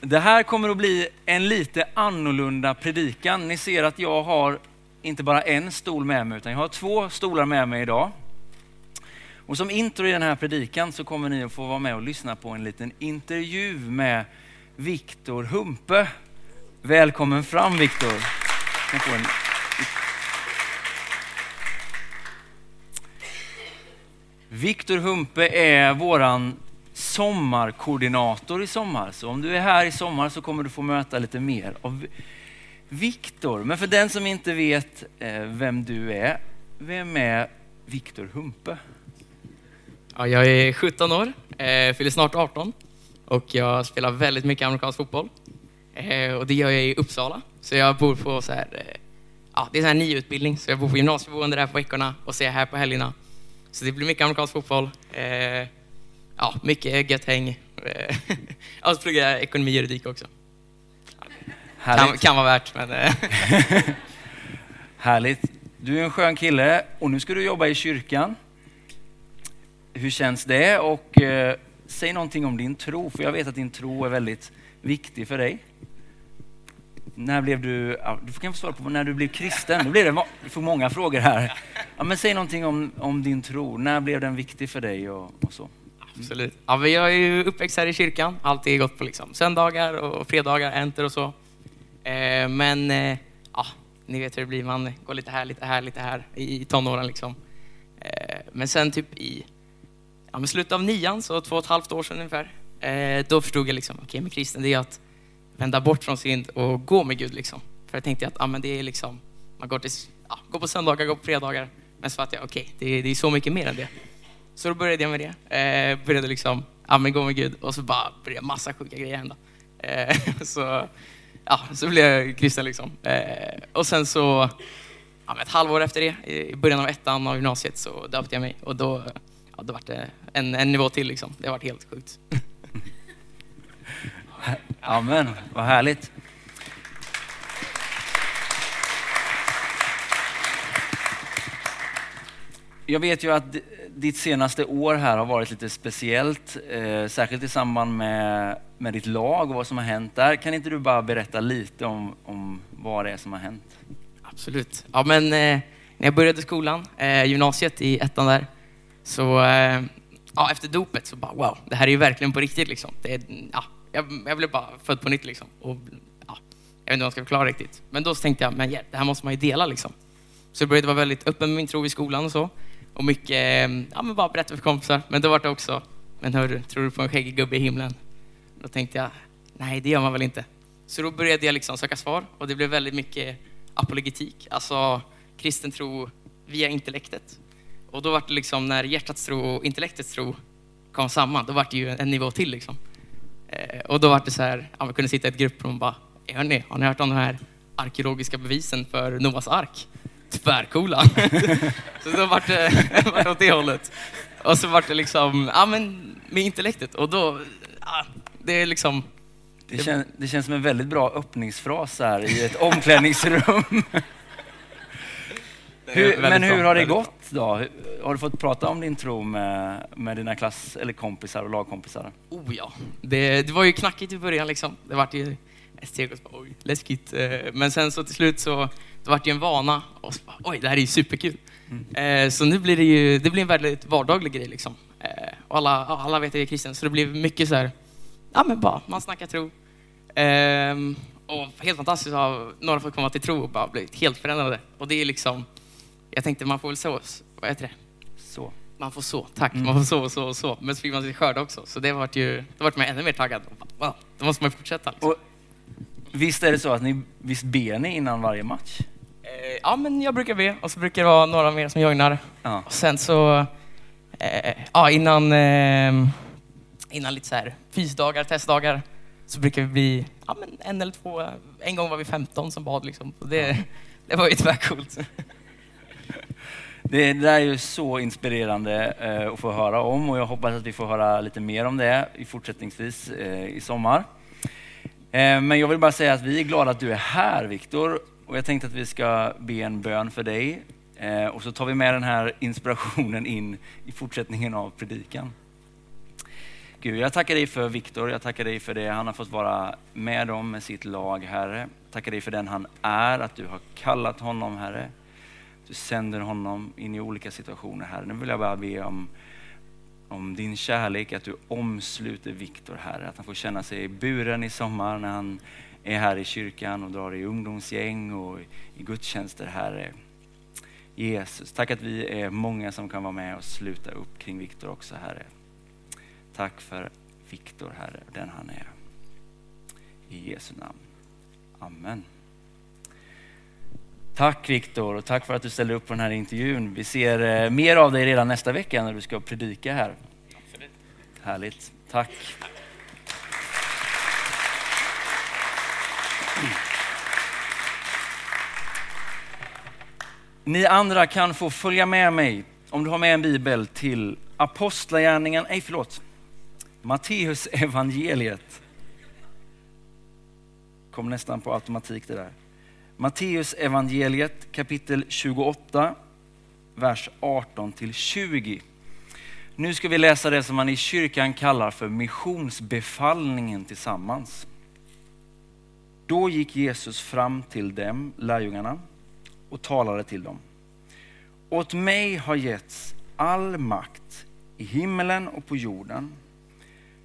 Det här kommer att bli en lite annorlunda predikan. Ni ser att jag har inte bara en stol med mig, utan jag har två stolar med mig idag. Och som intro i den här predikan så kommer ni att få vara med och lyssna på en liten intervju med Viktor Humpe. Välkommen fram Viktor. Viktor Humpe är våran sommarkoordinator i sommar. Så om du är här i sommar så kommer du få möta lite mer av Viktor. Men för den som inte vet eh, vem du är, vem är Viktor Humpe? Ja, jag är 17 år, eh, fyller snart 18 och jag spelar väldigt mycket amerikansk fotboll. Eh, och det gör jag i Uppsala. Så jag bor på så här, ja, det är så här NIO-utbildning, så jag bor på gymnasieboende där på veckorna och ser här på helgerna. Så det blir mycket amerikansk fotboll. Ja, mycket gött häng. och så pluggar jag ekonomi och juridik också. Kan, kan vara värt, men... Eh. Härligt. Du är en skön kille och nu ska du jobba i kyrkan. Hur känns det? Och eh, säg någonting om din tro, för jag vet att din tro är väldigt viktig för dig. När blev du, ja, du kan få svara på när du blev kristen. Nu blir det för många frågor här. Ja, men säg någonting om, om din tro. När blev den viktig för dig och, och så? Absolut. Ja, men jag är ju uppväxt här i kyrkan, alltid gått på liksom söndagar och fredagar, enter och så. Eh, men eh, ja, ni vet hur det blir, man går lite här, lite här, lite här i tonåren liksom. Eh, men sen typ i ja, men slutet av nian, så två och ett halvt år sedan ungefär, då förstod jag liksom, okej, okay, men kristen det är att vända bort från synd och gå med Gud liksom. För jag tänkte att ja, men det är liksom, man går, till, ja, går på söndagar, går på fredagar. Men så fattade jag, okej, okay, det, det är så mycket mer än det. Så då började jag med det. Eh, började liksom, ja men gå med Gud och så bara började massa sjuka grejer hända. Eh, så, ja, så blev jag kristen liksom. Eh, och sen så, ja, ett halvår efter det, i början av ettan av gymnasiet så döpte jag mig och då, ja, då var det en, en nivå till liksom. Det har varit helt sjukt. Amen, vad härligt. Jag vet ju att ditt senaste år här har varit lite speciellt, eh, särskilt i samband med, med ditt lag och vad som har hänt där. Kan inte du bara berätta lite om, om vad det är som har hänt? Absolut. Ja, men, eh, när jag började skolan, eh, gymnasiet i ettan där, så eh, ja, efter dopet så bara wow, det här är ju verkligen på riktigt liksom. Det är, ja, jag, jag blev bara född på nytt liksom. Och, ja, jag vet inte hur man ska förklara riktigt. Men då tänkte jag, men yeah, det här måste man ju dela liksom. Så jag började vara väldigt öppen med min tro i skolan och så. Och mycket, eh, ja men bara berätta för kompisar. Men då var det också, men hörru, tror du på en skäggig gubbe i himlen? Då tänkte jag, nej det gör man väl inte. Så då började jag liksom söka svar och det blev väldigt mycket apologetik, alltså kristen tro via intellektet. Och då var det liksom när hjärtats tro och intellektets tro kom samman, då var det ju en nivå till liksom. Eh, och då var det så här, ja, man kunde sitta i ett grupprum och bara, hörni, har ni hört om de här arkeologiska bevisen för Noas ark? Tvärcoola. så då vart det, var det åt det hållet. Och så vart det liksom, ja men med intellektet och då, ja, det är liksom... Det, kän, det känns som en väldigt bra öppningsfras här i ett omklädningsrum. hur, men hur har det gått då? Har du fått prata om din tro med, med dina klass eller kompisar och lagkompisar? Oh ja, det, det var ju knackigt i början liksom. Det vart ju ett steg och så oj, läskigt. Eh, men sen så till slut så det vart ju en vana och så bara, oj, det här är ju superkul. Mm. Eh, så nu blir det ju, det blir en väldigt vardaglig grej liksom. Eh, och alla, alla vet att jag är kristen, så det blir mycket så här, ja men bara, man snackar tro. Ehm, och helt fantastiskt att några fått komma till tro och bara blivit helt förändrade. Och det är liksom, jag tänkte man får väl så, vad heter det? Så. Man får så, tack. Mm. Man får så och så och så. Men så fick man sig skörda också. Så det vart ju, det vart man ännu mer taggad. Wow, då måste man fortsätta. Liksom. Och Visst är det så att ni, visst ber ni innan varje match? Ja, men jag brukar be och så brukar det vara några mer som joinar. Ja. Och sen så, eh, ja innan, eh, innan lite så här fysdagar, testdagar, så brukar vi bli ja, men en eller två. En gång var vi 15 som bad liksom. Och det, det var ju tvärcoolt. Det, det där är ju så inspirerande eh, att få höra om och jag hoppas att vi får höra lite mer om det fortsättningsvis eh, i sommar. Eh, men jag vill bara säga att vi är glada att du är här Viktor och jag tänkte att vi ska be en bön för dig eh, och så tar vi med den här inspirationen in i fortsättningen av predikan. Gud, jag tackar dig för Viktor, jag tackar dig för det han har fått vara med om med sitt lag, Herre. Jag tackar dig för den han är, att du har kallat honom, Herre. Du sänder honom in i olika situationer, Herre. Nu vill jag bara be om, om din kärlek, att du omsluter Viktor, Herre. Att han får känna sig buren i sommar när han är här i kyrkan och drar i ungdomsgäng och i gudstjänster, Herre. Jesus, tack att vi är många som kan vara med och sluta upp kring Viktor också, Herre. Tack för Viktor, Herre, den han är. I Jesu namn. Amen. Tack Viktor och tack för att du ställer upp på den här intervjun. Vi ser eh, mer av dig redan nästa vecka när du ska predika här. Absolut. Härligt. Tack. Ni andra kan få följa med mig, om du har med en bibel, till apostlagärningen. nej förlåt, Matteus evangeliet. Kom nästan på automatik det där. Matteus evangeliet kapitel 28, vers 18 till 20. Nu ska vi läsa det som man i kyrkan kallar för missionsbefallningen tillsammans. Då gick Jesus fram till dem, lärjungarna, och talade till dem. Åt mig har getts all makt i himmelen och på jorden.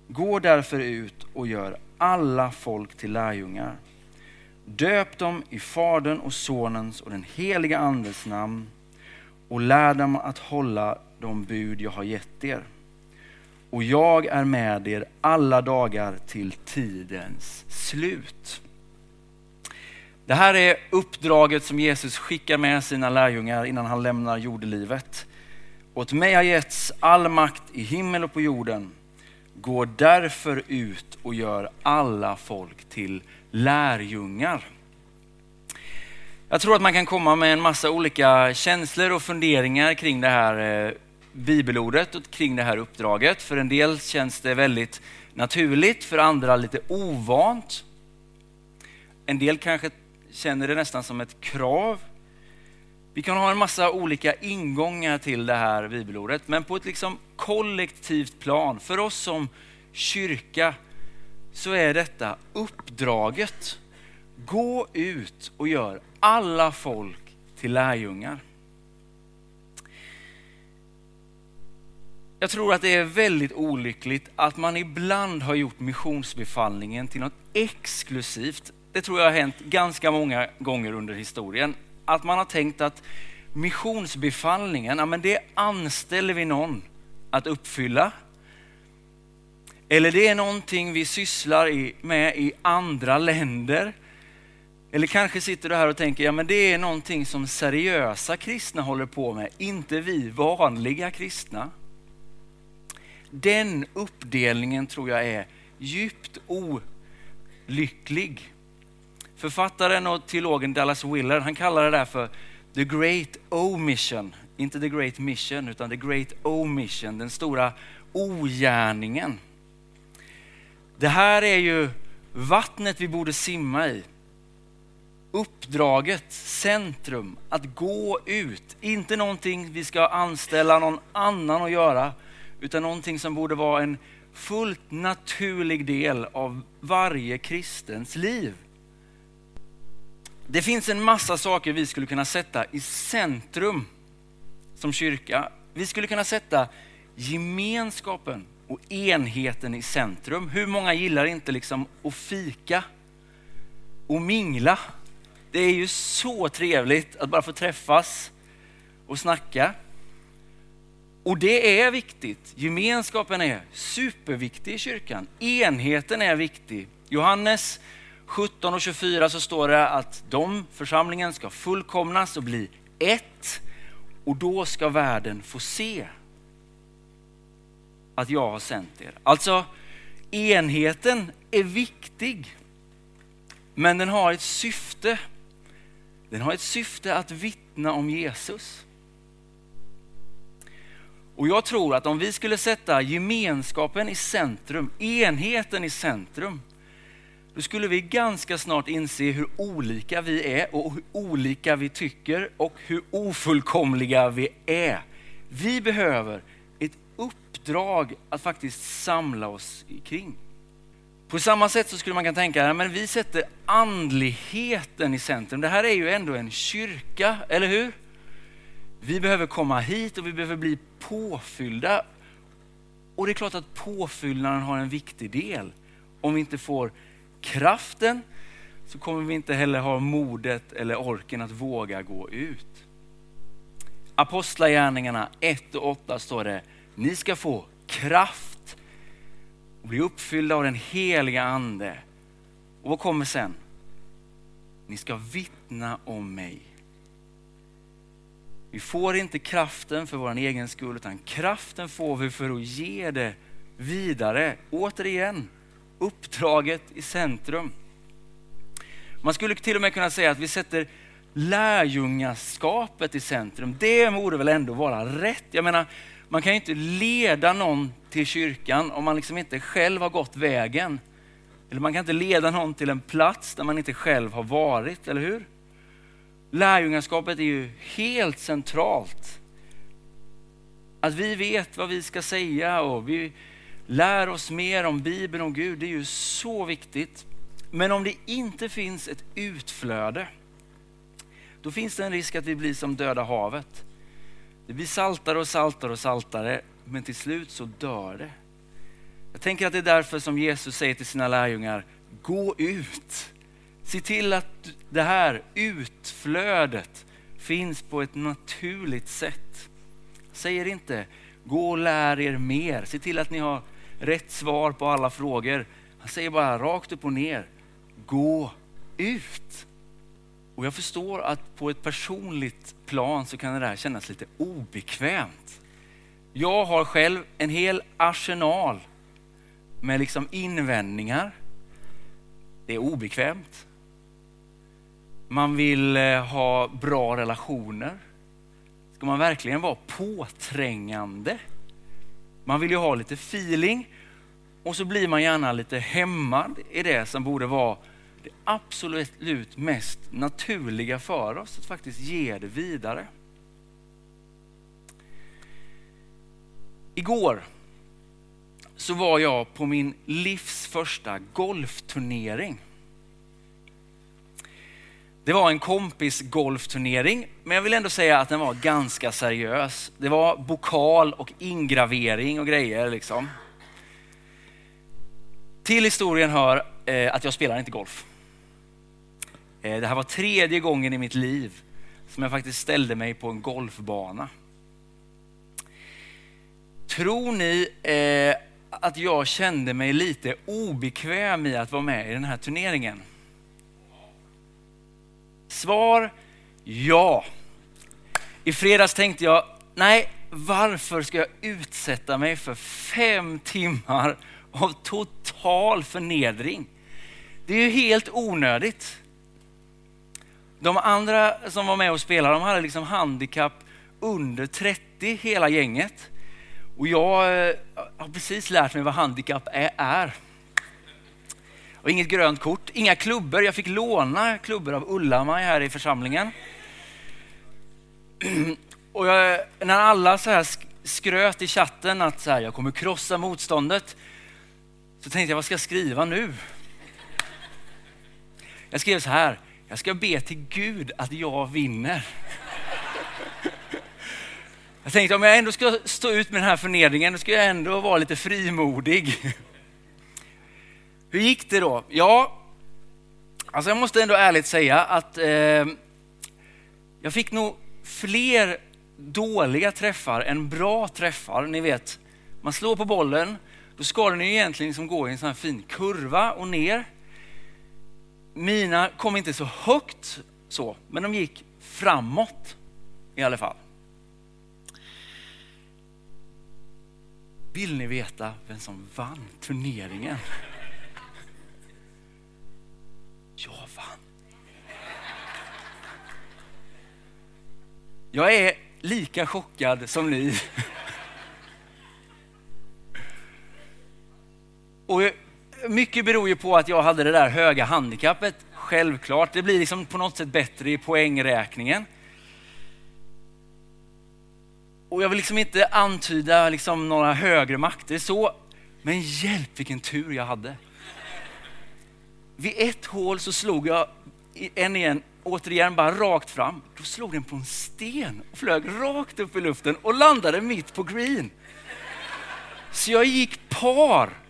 Gå därför ut och gör alla folk till lärjungar. Döp dem i Fadern och Sonens och den heliga Andes namn och lär dem att hålla de bud jag har gett er. Och jag är med er alla dagar till tidens slut. Det här är uppdraget som Jesus skickar med sina lärjungar innan han lämnar jordelivet. Åt mig har getts all makt i himmel och på jorden. Gå därför ut och gör alla folk till lärjungar. Jag tror att man kan komma med en massa olika känslor och funderingar kring det här eh, bibelordet och kring det här uppdraget. För en del känns det väldigt naturligt, för andra lite ovant. En del kanske känner det nästan som ett krav. Vi kan ha en massa olika ingångar till det här bibelordet, men på ett liksom kollektivt plan, för oss som kyrka, så är detta uppdraget. Gå ut och gör alla folk till lärjungar. Jag tror att det är väldigt olyckligt att man ibland har gjort missionsbefallningen till något exklusivt det tror jag har hänt ganska många gånger under historien, att man har tänkt att missionsbefallningen, ja, men det anställer vi någon att uppfylla. Eller det är någonting vi sysslar med i andra länder. Eller kanske sitter du här och tänker, ja men det är någonting som seriösa kristna håller på med, inte vi vanliga kristna. Den uppdelningen tror jag är djupt olycklig. Författaren och teologen Dallas Willard, han kallar det där för the great omission. Inte the great mission, utan the great omission, den stora ogärningen. Det här är ju vattnet vi borde simma i. Uppdraget, centrum, att gå ut. Inte någonting vi ska anställa någon annan att göra, utan någonting som borde vara en fullt naturlig del av varje kristens liv. Det finns en massa saker vi skulle kunna sätta i centrum som kyrka. Vi skulle kunna sätta gemenskapen och enheten i centrum. Hur många gillar inte liksom att fika och mingla? Det är ju så trevligt att bara få träffas och snacka. Och det är viktigt. Gemenskapen är superviktig i kyrkan. Enheten är viktig. Johannes 17 och 24 så står det att de, församlingen, ska fullkomnas och bli ett. Och då ska världen få se att jag har sänt er. Alltså, enheten är viktig. Men den har ett syfte. Den har ett syfte att vittna om Jesus. Och jag tror att om vi skulle sätta gemenskapen i centrum, enheten i centrum, då skulle vi ganska snart inse hur olika vi är och hur olika vi tycker och hur ofullkomliga vi är. Vi behöver ett uppdrag att faktiskt samla oss kring. På samma sätt så skulle man kunna tänka, att vi sätter andligheten i centrum. Det här är ju ändå en kyrka, eller hur? Vi behöver komma hit och vi behöver bli påfyllda. Och det är klart att påfyllnaden har en viktig del. Om vi inte får kraften så kommer vi inte heller ha modet eller orken att våga gå ut. Apostlagärningarna 1 och 8 står det, ni ska få kraft och bli uppfyllda av den heliga ande. Och vad kommer sen? Ni ska vittna om mig. Vi får inte kraften för vår egen skull, utan kraften får vi för att ge det vidare. Återigen, uppdraget i centrum. Man skulle till och med kunna säga att vi sätter lärjungaskapet i centrum. Det borde väl ändå vara rätt. Jag menar, man kan ju inte leda någon till kyrkan om man liksom inte själv har gått vägen. Eller man kan inte leda någon till en plats där man inte själv har varit, eller hur? Lärjungaskapet är ju helt centralt. Att vi vet vad vi ska säga och vi lär oss mer om Bibeln och Gud, det är ju så viktigt. Men om det inte finns ett utflöde, då finns det en risk att vi blir som döda havet. Det blir saltare och saltare och saltare, men till slut så dör det. Jag tänker att det är därför som Jesus säger till sina lärjungar, gå ut. Se till att det här utflödet finns på ett naturligt sätt. Säger inte, gå och lär er mer. Se till att ni har rätt svar på alla frågor. Han säger bara rakt upp och ner, gå ut. Och jag förstår att på ett personligt plan så kan det där kännas lite obekvämt. Jag har själv en hel arsenal med liksom invändningar. Det är obekvämt. Man vill eh, ha bra relationer. Ska man verkligen vara påträngande? Man vill ju ha lite feeling och så blir man gärna lite hämmad i det som borde vara det absolut mest naturliga för oss, att faktiskt ge det vidare. Igår så var jag på min livs första golfturnering. Det var en kompis golfturnering, men jag vill ändå säga att den var ganska seriös. Det var bokal och ingravering och grejer liksom. Till historien hör eh, att jag spelar inte golf. Eh, det här var tredje gången i mitt liv som jag faktiskt ställde mig på en golfbana. Tror ni eh, att jag kände mig lite obekväm i att vara med i den här turneringen? Svar ja. I fredags tänkte jag, nej, varför ska jag utsätta mig för fem timmar av total förnedring? Det är ju helt onödigt. De andra som var med och spelade, de hade liksom handikapp under 30, hela gänget. Och jag eh, har precis lärt mig vad handikapp är. Och inget grönt kort, inga klubbor. Jag fick låna klubbor av Ulla-Maj här i församlingen. Och jag, när alla så här skröt i chatten att så här, jag kommer krossa motståndet, så tänkte jag, vad ska jag skriva nu? Jag skrev så här, jag ska be till Gud att jag vinner. Jag tänkte om jag ändå ska stå ut med den här förnedringen, då ska jag ändå vara lite frimodig. Hur gick det då? Ja, alltså jag måste ändå ärligt säga att eh, jag fick nog fler dåliga träffar än bra träffar. Ni vet, man slår på bollen, då ska den ju egentligen liksom gå i en sån här fin kurva och ner. Mina kom inte så högt så, men de gick framåt i alla fall. Vill ni veta vem som vann turneringen? Jag vann. Jag är lika chockad som ni. Och mycket beror ju på att jag hade det där höga handikappet, självklart. Det blir liksom på något sätt bättre i poängräkningen. Och jag vill liksom inte antyda liksom några högre makter så, men hjälp vilken tur jag hade. Vid ett hål så slog jag en igen, återigen bara rakt fram. Då slog den på en sten och flög rakt upp i luften och landade mitt på green. Så jag gick par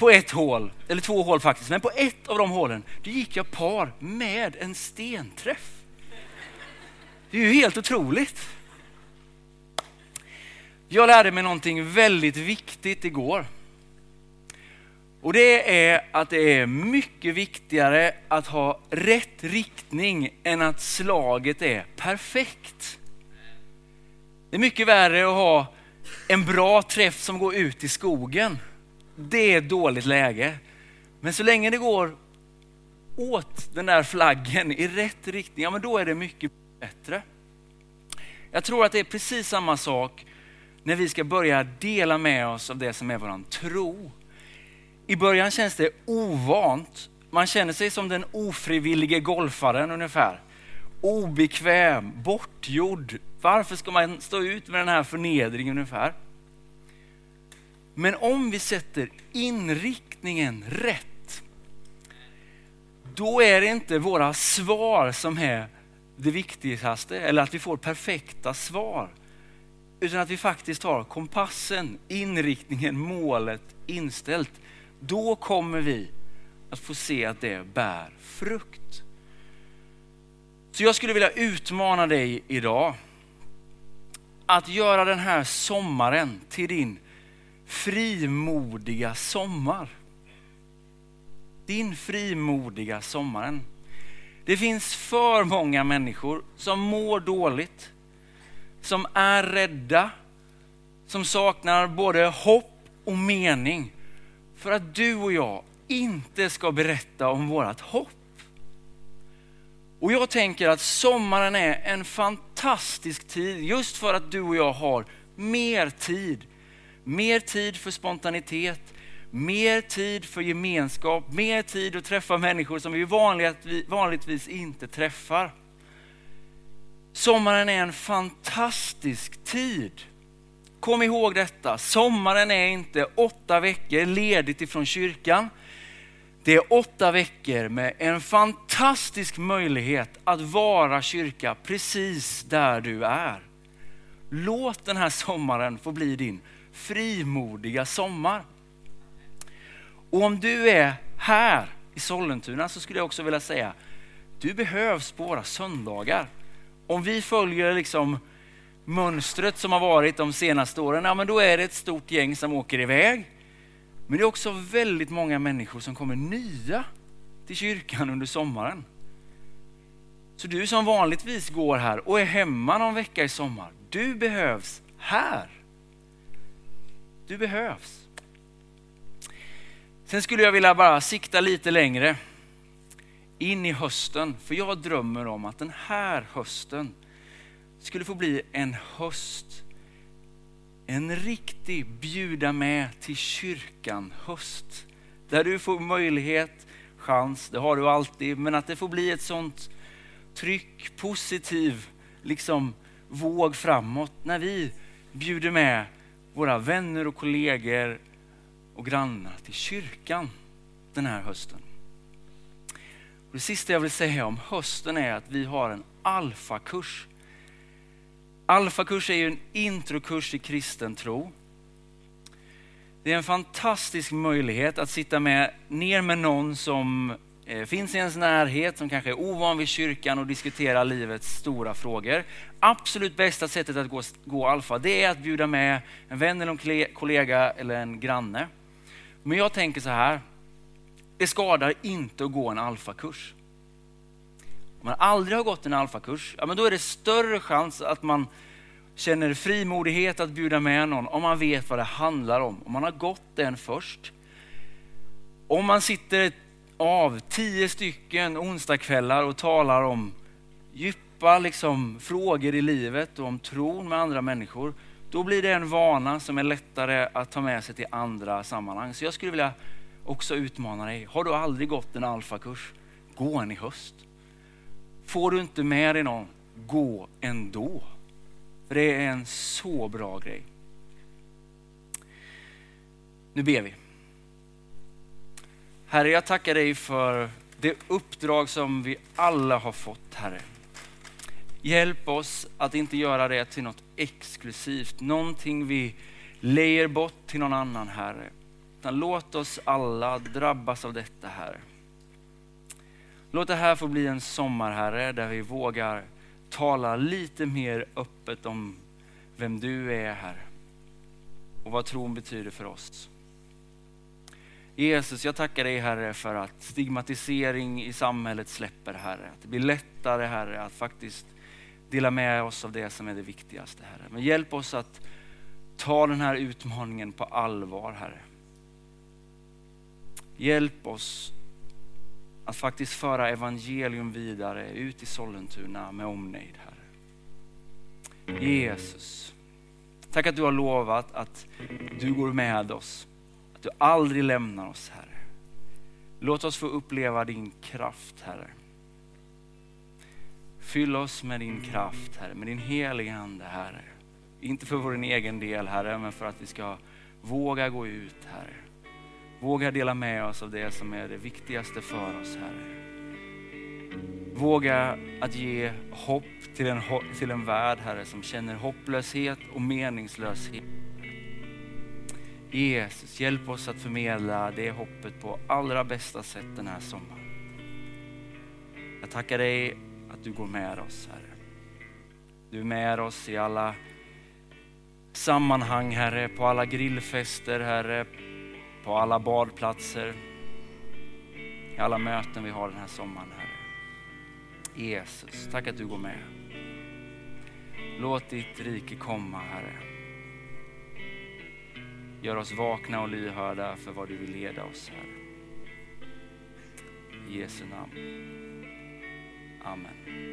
på ett hål, eller två hål faktiskt, men på ett av de hålen, då gick jag par med en stenträff. Det är ju helt otroligt. Jag lärde mig någonting väldigt viktigt igår. Och det är att det är mycket viktigare att ha rätt riktning än att slaget är perfekt. Det är mycket värre att ha en bra träff som går ut i skogen. Det är ett dåligt läge. Men så länge det går åt den där flaggen i rätt riktning, ja men då är det mycket bättre. Jag tror att det är precis samma sak när vi ska börja dela med oss av det som är våran tro. I början känns det ovant. Man känner sig som den ofrivillige golfaren ungefär. Obekväm, bortgjord. Varför ska man stå ut med den här förnedringen ungefär? Men om vi sätter inriktningen rätt, då är det inte våra svar som är det viktigaste, eller att vi får perfekta svar. Utan att vi faktiskt har kompassen, inriktningen, målet inställt. Då kommer vi att få se att det bär frukt. Så jag skulle vilja utmana dig idag att göra den här sommaren till din frimodiga sommar. Din frimodiga sommaren. Det finns för många människor som mår dåligt, som är rädda, som saknar både hopp och mening för att du och jag inte ska berätta om vårt hopp. Och jag tänker att sommaren är en fantastisk tid just för att du och jag har mer tid. Mer tid för spontanitet, mer tid för gemenskap, mer tid att träffa människor som vi vanligtvis inte träffar. Sommaren är en fantastisk tid. Kom ihåg detta, sommaren är inte åtta veckor ledigt ifrån kyrkan. Det är åtta veckor med en fantastisk möjlighet att vara kyrka precis där du är. Låt den här sommaren få bli din frimodiga sommar. Och om du är här i Sollentuna så skulle jag också vilja säga, du behövs på våra söndagar. Om vi följer liksom mönstret som har varit de senaste åren, ja men då är det ett stort gäng som åker iväg. Men det är också väldigt många människor som kommer nya till kyrkan under sommaren. Så du som vanligtvis går här och är hemma någon vecka i sommar, du behövs här. Du behövs. Sen skulle jag vilja bara sikta lite längre in i hösten, för jag drömmer om att den här hösten skulle få bli en höst, en riktig bjuda med till kyrkan höst. Där du får möjlighet, chans, det har du alltid, men att det får bli ett sånt tryck, positiv liksom våg framåt när vi bjuder med våra vänner och kollegor och grannar till kyrkan den här hösten. Och det sista jag vill säga om hösten är att vi har en alfakurs Alfakurs är ju en introkurs i kristen tro. Det är en fantastisk möjlighet att sitta med, ner med någon som Eh, finns i ens närhet, som kanske är ovan vid kyrkan och diskuterar livets stora frågor. Absolut bästa sättet att gå, gå alfa, det är att bjuda med en vän eller en kollega eller en granne. Men jag tänker så här, det skadar inte att gå en alfakurs. Om man aldrig har gått en alfakurs, ja, men då är det större chans att man känner frimodighet att bjuda med någon om man vet vad det handlar om. Om man har gått den först. Om man sitter av tio stycken onsdagskvällar och talar om djupa liksom, frågor i livet och om tron med andra människor, då blir det en vana som är lättare att ta med sig till andra sammanhang. Så jag skulle vilja också utmana dig. Har du aldrig gått en alfakurs, gå en i höst. Får du inte med dig någon, gå ändå. För det är en så bra grej. Nu ber vi. Herre, jag tackar dig för det uppdrag som vi alla har fått, Herre. Hjälp oss att inte göra det till något exklusivt, någonting vi lejer bort till någon annan, Herre. Utan låt oss alla drabbas av detta, Herre. Låt det här få bli en sommar, Herre, där vi vågar tala lite mer öppet om vem du är, Herre. Och vad tron betyder för oss. Jesus, jag tackar dig Herre för att stigmatisering i samhället släpper Herre. Att det blir lättare Herre att faktiskt dela med oss av det som är det viktigaste Herre. Men hjälp oss att ta den här utmaningen på allvar Herre. Hjälp oss att faktiskt föra evangelium vidare ut i Sollentuna med omnejd Herre. Jesus, tack att du har lovat att du går med oss att du aldrig lämnar oss Herre. Låt oss få uppleva din kraft Herre. Fyll oss med din kraft Herre, med din heliga Ande Herre. Inte för vår egen del Herre, men för att vi ska våga gå ut Herre. Våga dela med oss av det som är det viktigaste för oss Herre. Våga att ge hopp till en, till en värld Herre som känner hopplöshet och meningslöshet. Jesus, hjälp oss att förmedla det hoppet på allra bästa sätt den här sommaren. Jag tackar dig att du går med oss, Herre. Du är med oss i alla sammanhang, Herre, på alla grillfester, Herre, på alla badplatser, i alla möten vi har den här sommaren, Herre. Jesus, tack att du går med. Låt ditt rike komma, Herre. Gör oss vakna och lyhörda för vad du vill leda oss, Herre. I Jesu namn. Amen.